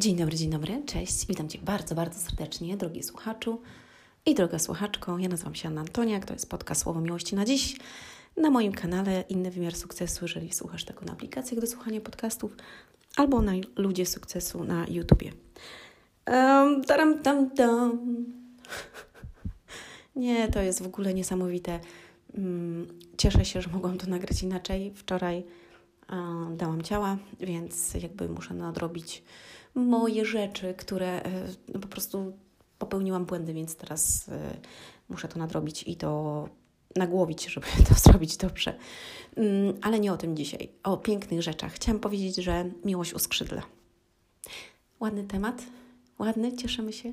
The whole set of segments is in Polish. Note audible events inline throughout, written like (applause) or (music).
Dzień dobry, dzień dobry, cześć. Witam Cię bardzo, bardzo serdecznie, drogi słuchaczu i droga słuchaczko. Ja nazywam się Anna Antoniak, to jest podcast Słowo Miłości na dziś. Na moim kanale Inny Wymiar Sukcesu, jeżeli słuchasz tego na aplikacjach do słuchania podcastów albo na Ludzie Sukcesu na YouTubie. Um, taram, tam, tam. (laughs) Nie, to jest w ogóle niesamowite. Mm, cieszę się, że mogłam to nagrać inaczej. Wczoraj dałam ciała, więc jakby muszę nadrobić moje rzeczy, które e, no po prostu popełniłam błędy, więc teraz e, muszę to nadrobić i to nagłowić, żeby (laughs) to zrobić dobrze. Mm, ale nie o tym dzisiaj, o pięknych rzeczach. Chciałam powiedzieć, że miłość uskrzydla. Ładny temat, Ładny? Cieszymy się?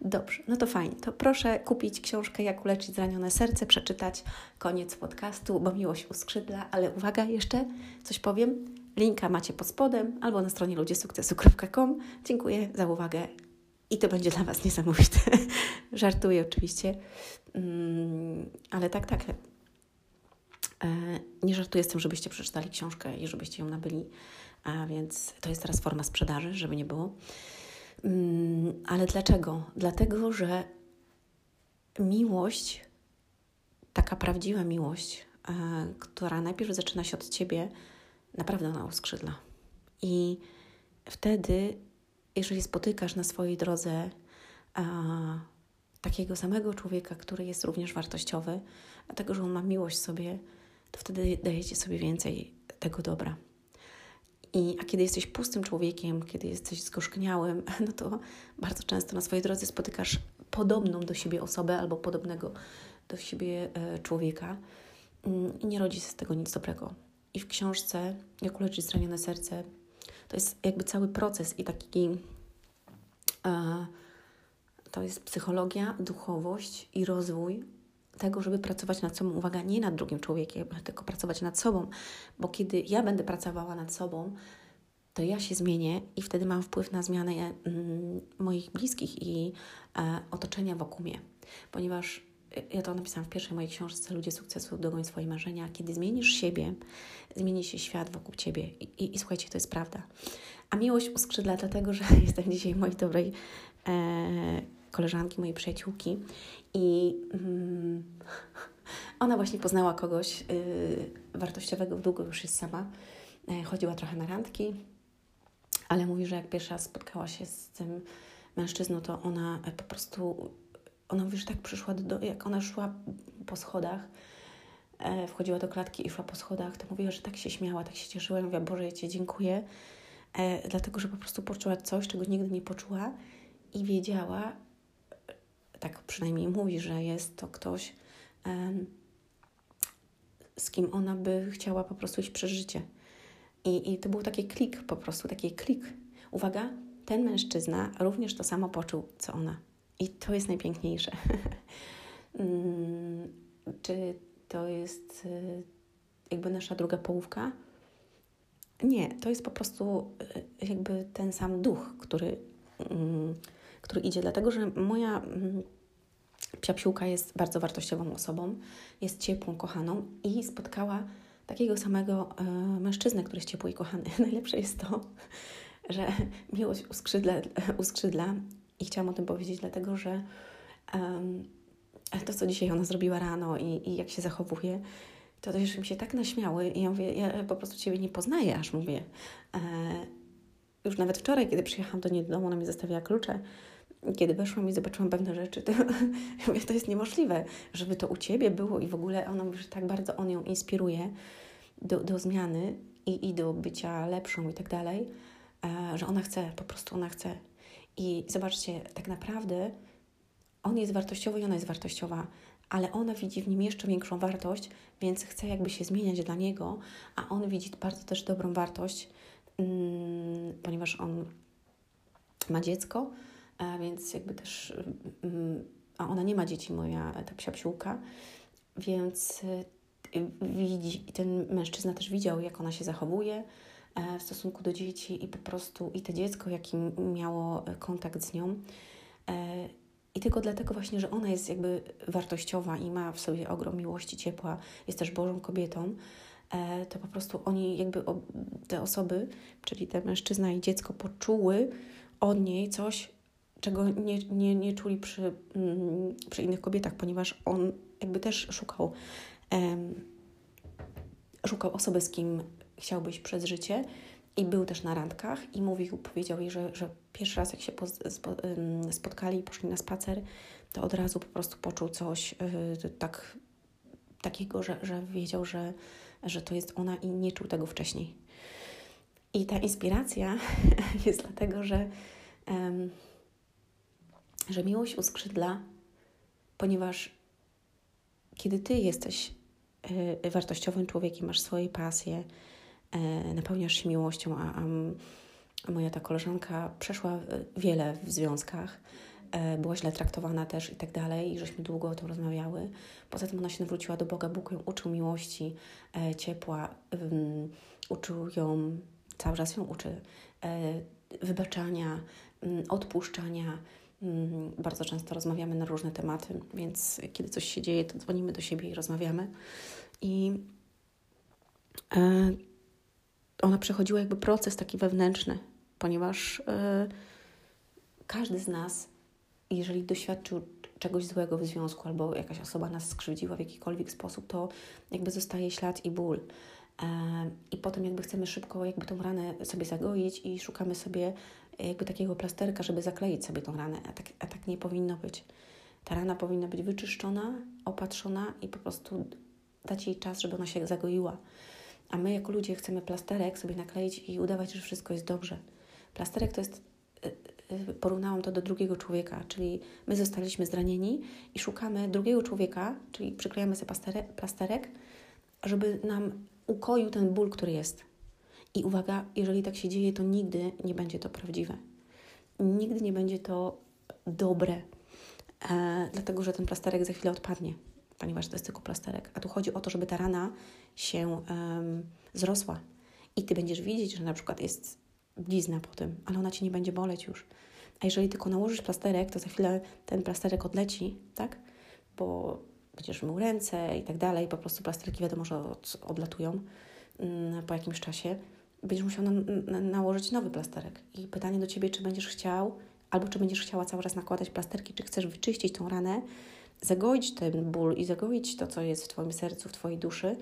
Dobrze, no to fajnie. To proszę kupić książkę Jak uleczyć zranione serce, przeczytać koniec podcastu, bo miłość uskrzydla. Ale uwaga, jeszcze coś powiem. Linka macie pod spodem albo na stronie ludziesukcesu.com. Dziękuję za uwagę i to będzie dla Was niesamowite. (laughs) Żartuję oczywiście, mm, ale tak, tak. E, nie żartuję z tym, żebyście przeczytali książkę i żebyście ją nabyli, a więc to jest teraz forma sprzedaży, żeby nie było. Mm, ale dlaczego? Dlatego, że miłość, taka prawdziwa miłość, e, która najpierw zaczyna się od ciebie, naprawdę ona uskrzydla. I wtedy, jeżeli spotykasz na swojej drodze a, takiego samego człowieka, który jest również wartościowy, dlatego że on ma miłość sobie, to wtedy dajecie sobie więcej tego dobra. I, a kiedy jesteś pustym człowiekiem, kiedy jesteś zgorzkniałym, (laughs) no to bardzo często na swojej drodze spotykasz podobną do siebie osobę albo podobnego do siebie e, człowieka mm, i nie rodzi się z tego nic dobrego. I w książce Jak uleczyć zranione serce. To jest jakby cały proces i taki e, to jest psychologia, duchowość i rozwój tego, żeby pracować nad sobą, uwaga, nie nad drugim człowiekiem, tylko pracować nad sobą, bo kiedy ja będę pracowała nad sobą, to ja się zmienię i wtedy mam wpływ na zmianę mm, moich bliskich i e, otoczenia wokół mnie, ponieważ ja to napisałam w pierwszej mojej książce Ludzie sukcesu dogoń swoje marzenia. Kiedy zmienisz siebie, zmieni się świat wokół ciebie. I, i, i słuchajcie, to jest prawda. A miłość uskrzydla dlatego, że (laughs) jestem dzisiaj mojej dobrej e, koleżanki, mojej przyjaciółki i mm, (laughs) ona właśnie poznała kogoś y, wartościowego, długo już jest sama. E, chodziła trochę na randki, ale mówi, że jak pierwsza spotkała się z tym mężczyzną, to ona po prostu, ona mówi, że tak przyszła, do, jak ona szła po schodach, e, wchodziła do klatki i szła po schodach, to mówiła, że tak się śmiała, tak się cieszyła. Mówiła, Boże, ja Ci dziękuję, e, dlatego, że po prostu poczuła coś, czego nigdy nie poczuła i wiedziała, tak przynajmniej mówi, że jest to ktoś, z kim ona by chciała po prostu iść przez życie. I, I to był taki klik, po prostu taki klik. Uwaga, ten mężczyzna również to samo poczuł, co ona. I to jest najpiękniejsze. (laughs) Mm, czy to jest y, jakby nasza druga połówka? Nie, to jest po prostu y, jakby ten sam duch, który, mm, który idzie, dlatego że moja mm, psiapsiłka jest bardzo wartościową osobą, jest ciepłą, kochaną i spotkała takiego samego e, mężczyznę, który jest ciepły i kochany. (laughs) Najlepsze jest to, że miłość uskrzydla, uskrzydla i chciałam o tym powiedzieć, dlatego że um, to, co dzisiaj ona zrobiła rano i, i jak się zachowuje, to też mi się tak naśmiały i ja mówię, ja po prostu Ciebie nie poznaję, aż mówię. E, już nawet wczoraj, kiedy przyjechałam do niej do domu, ona mi zostawiła klucze, kiedy weszłam i zobaczyłam pewne rzeczy, to, (laughs) mówię, to jest niemożliwe, żeby to u Ciebie było i w ogóle ona mówi, że tak bardzo on ją inspiruje do, do zmiany i, i do bycia lepszą i tak dalej, e, że ona chce, po prostu ona chce. I zobaczcie, tak naprawdę on jest wartościowy i ona jest wartościowa, ale ona widzi w nim jeszcze większą wartość, więc chce jakby się zmieniać dla niego, a on widzi bardzo też dobrą wartość, mm, ponieważ on ma dziecko, a więc jakby też, mm, a ona nie ma dzieci, moja ta psia psiółka, więc y, widzi, ten mężczyzna też widział, jak ona się zachowuje e, w stosunku do dzieci i po prostu i to dziecko, jaki miało kontakt z nią. E, I tylko dlatego właśnie, że ona jest jakby wartościowa i ma w sobie ogrom miłości, ciepła, jest też Bożą kobietą, e, to po prostu oni jakby te osoby, czyli ten mężczyzna i dziecko poczuły, od niej coś, czego nie, nie, nie czuli przy, przy innych kobietach, ponieważ on jakby też szukał, szukał osoby, z kim chciałbyś przez życie i był też na randkach i mówił, powiedział jej, że, że pierwszy raz jak się po, spo, spotkali, poszli na spacer, to od razu po prostu poczuł coś yy, tak, takiego, że, że wiedział, że, że to jest ona i nie czuł tego wcześniej. I ta inspiracja (laughs) jest dlatego, że, że miłość uskrzydla, ponieważ kiedy ty jesteś y, wartościowym człowiekiem, masz swoje pasje, napełniasz się miłością, a, a moja ta koleżanka przeszła wiele w związkach, y, była źle traktowana też i tak dalej, i żeśmy długo o tym rozmawiały. Poza tym ona się nawróciła do Boga, Bóg ją uczył miłości, ciepła, uczył ją cały czas ją uczy e, wybaczania, mm, odpuszczania. Mm, bardzo często rozmawiamy na różne tematy, więc kiedy coś się dzieje, to dzwonimy do siebie i rozmawiamy. I e, ona przechodziła jakby proces taki wewnętrzny, ponieważ e, każdy z nas, jeżeli doświadczył czegoś złego w związku albo jakaś osoba nas skrzywdziła w jakikolwiek sposób, to jakby zostaje ślad i ból. I potem jakby chcemy szybko jakby tą ranę sobie zagoić i szukamy sobie jakby takiego plasterka, żeby zakleić sobie tą ranę, a tak, a tak nie powinno być. Ta rana powinna być wyczyszczona, opatrzona i po prostu dać jej czas, żeby ona się zagoiła. A my jako ludzie chcemy plasterek sobie nakleić i udawać, że wszystko jest dobrze. Plasterek to jest, y, y, porównałam to do drugiego człowieka, czyli my zostaliśmy zranieni i szukamy drugiego człowieka, czyli przyklejamy sobie plasterek żeby nam ukoił ten ból, który jest. I uwaga, jeżeli tak się dzieje, to nigdy nie będzie to prawdziwe. Nigdy nie będzie to dobre, e, dlatego że ten plasterek za chwilę odpadnie, ponieważ to jest tylko plasterek. A tu chodzi o to, żeby ta rana się zrosła. I ty będziesz widzieć, że na przykład jest blizna po tym, ale ona ci nie będzie boleć już. A jeżeli tylko nałożysz plasterek, to za chwilę ten plasterek odleci, tak? Bo będziesz mył ręce i tak dalej, po prostu plasterki wiadomo, że od, odlatują mm, po jakimś czasie, będziesz musiał na, na, nałożyć nowy plasterek. I pytanie do Ciebie, czy będziesz chciał, albo czy będziesz chciała cały czas nakładać plasterki, czy chcesz wyczyścić tą ranę, zagoić ten ból i zagoić to, co jest w Twoim sercu, w Twojej duszy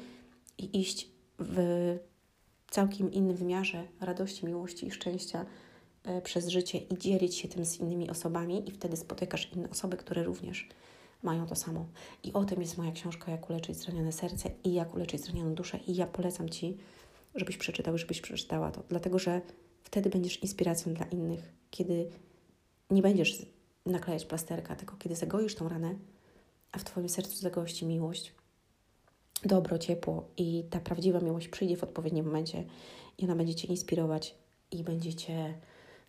i iść w całkiem innym wymiarze radości, miłości i szczęścia e, przez życie i dzielić się tym z innymi osobami i wtedy spotykasz inne osoby, które również mają to samo. I o tym jest moja książka Jak uleczyć zranione serce i jak uleczyć zranioną duszę. I ja polecam Ci, żebyś przeczytał, żebyś przeczytała to, dlatego że wtedy będziesz inspiracją dla innych, kiedy nie będziesz naklejać plasterka, tylko kiedy zagoisz tą ranę, a w Twoim sercu zagości miłość, dobro, ciepło i ta prawdziwa miłość przyjdzie w odpowiednim momencie i ona będzie Cię inspirować i będzie Cię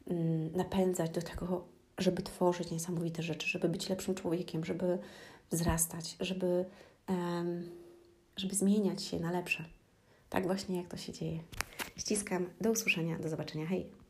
mm, napędzać do tego, żeby tworzyć niesamowite rzeczy, żeby być lepszym człowiekiem, żeby wzrastać, żeby, żeby zmieniać się na lepsze. Tak właśnie jak to się dzieje. Ściskam. Do usłyszenia. Do zobaczenia. Hej.